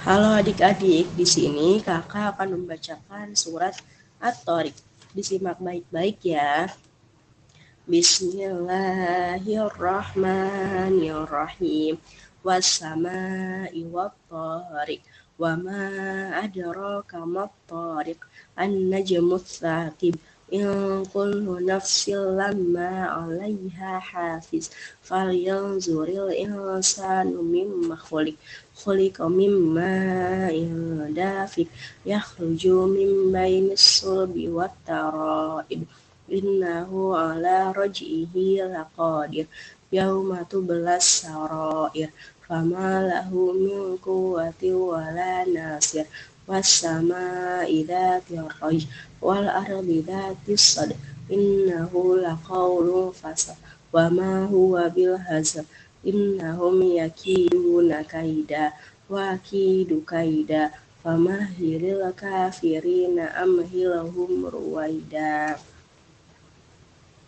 Halo adik-adik, di sini kakak akan membacakan surat At-Tariq. Disimak baik-baik ya. Bismillahirrahmanirrahim. Wassama'i wat-tariq. Wa ma adraka mat-tariq. An-najmu kullu nafsin lamma 'alaiha hafiz. Falyanzuril insanu mimma khuliq. Khuliqa mimma dafiq. Yakhruju min bainis sulbi wat tara'ib. Innahu ala raj'ihi laqadir. Yauma tublas sarair. Fama lahu min quwwatin wala nasir. Wassama'i dhatir raj. Wal ardi dhatis sad. Innahu laqawlun fasl. Wa ma huwa bil hazl. Innahum yakiduna kaida. Wa akidu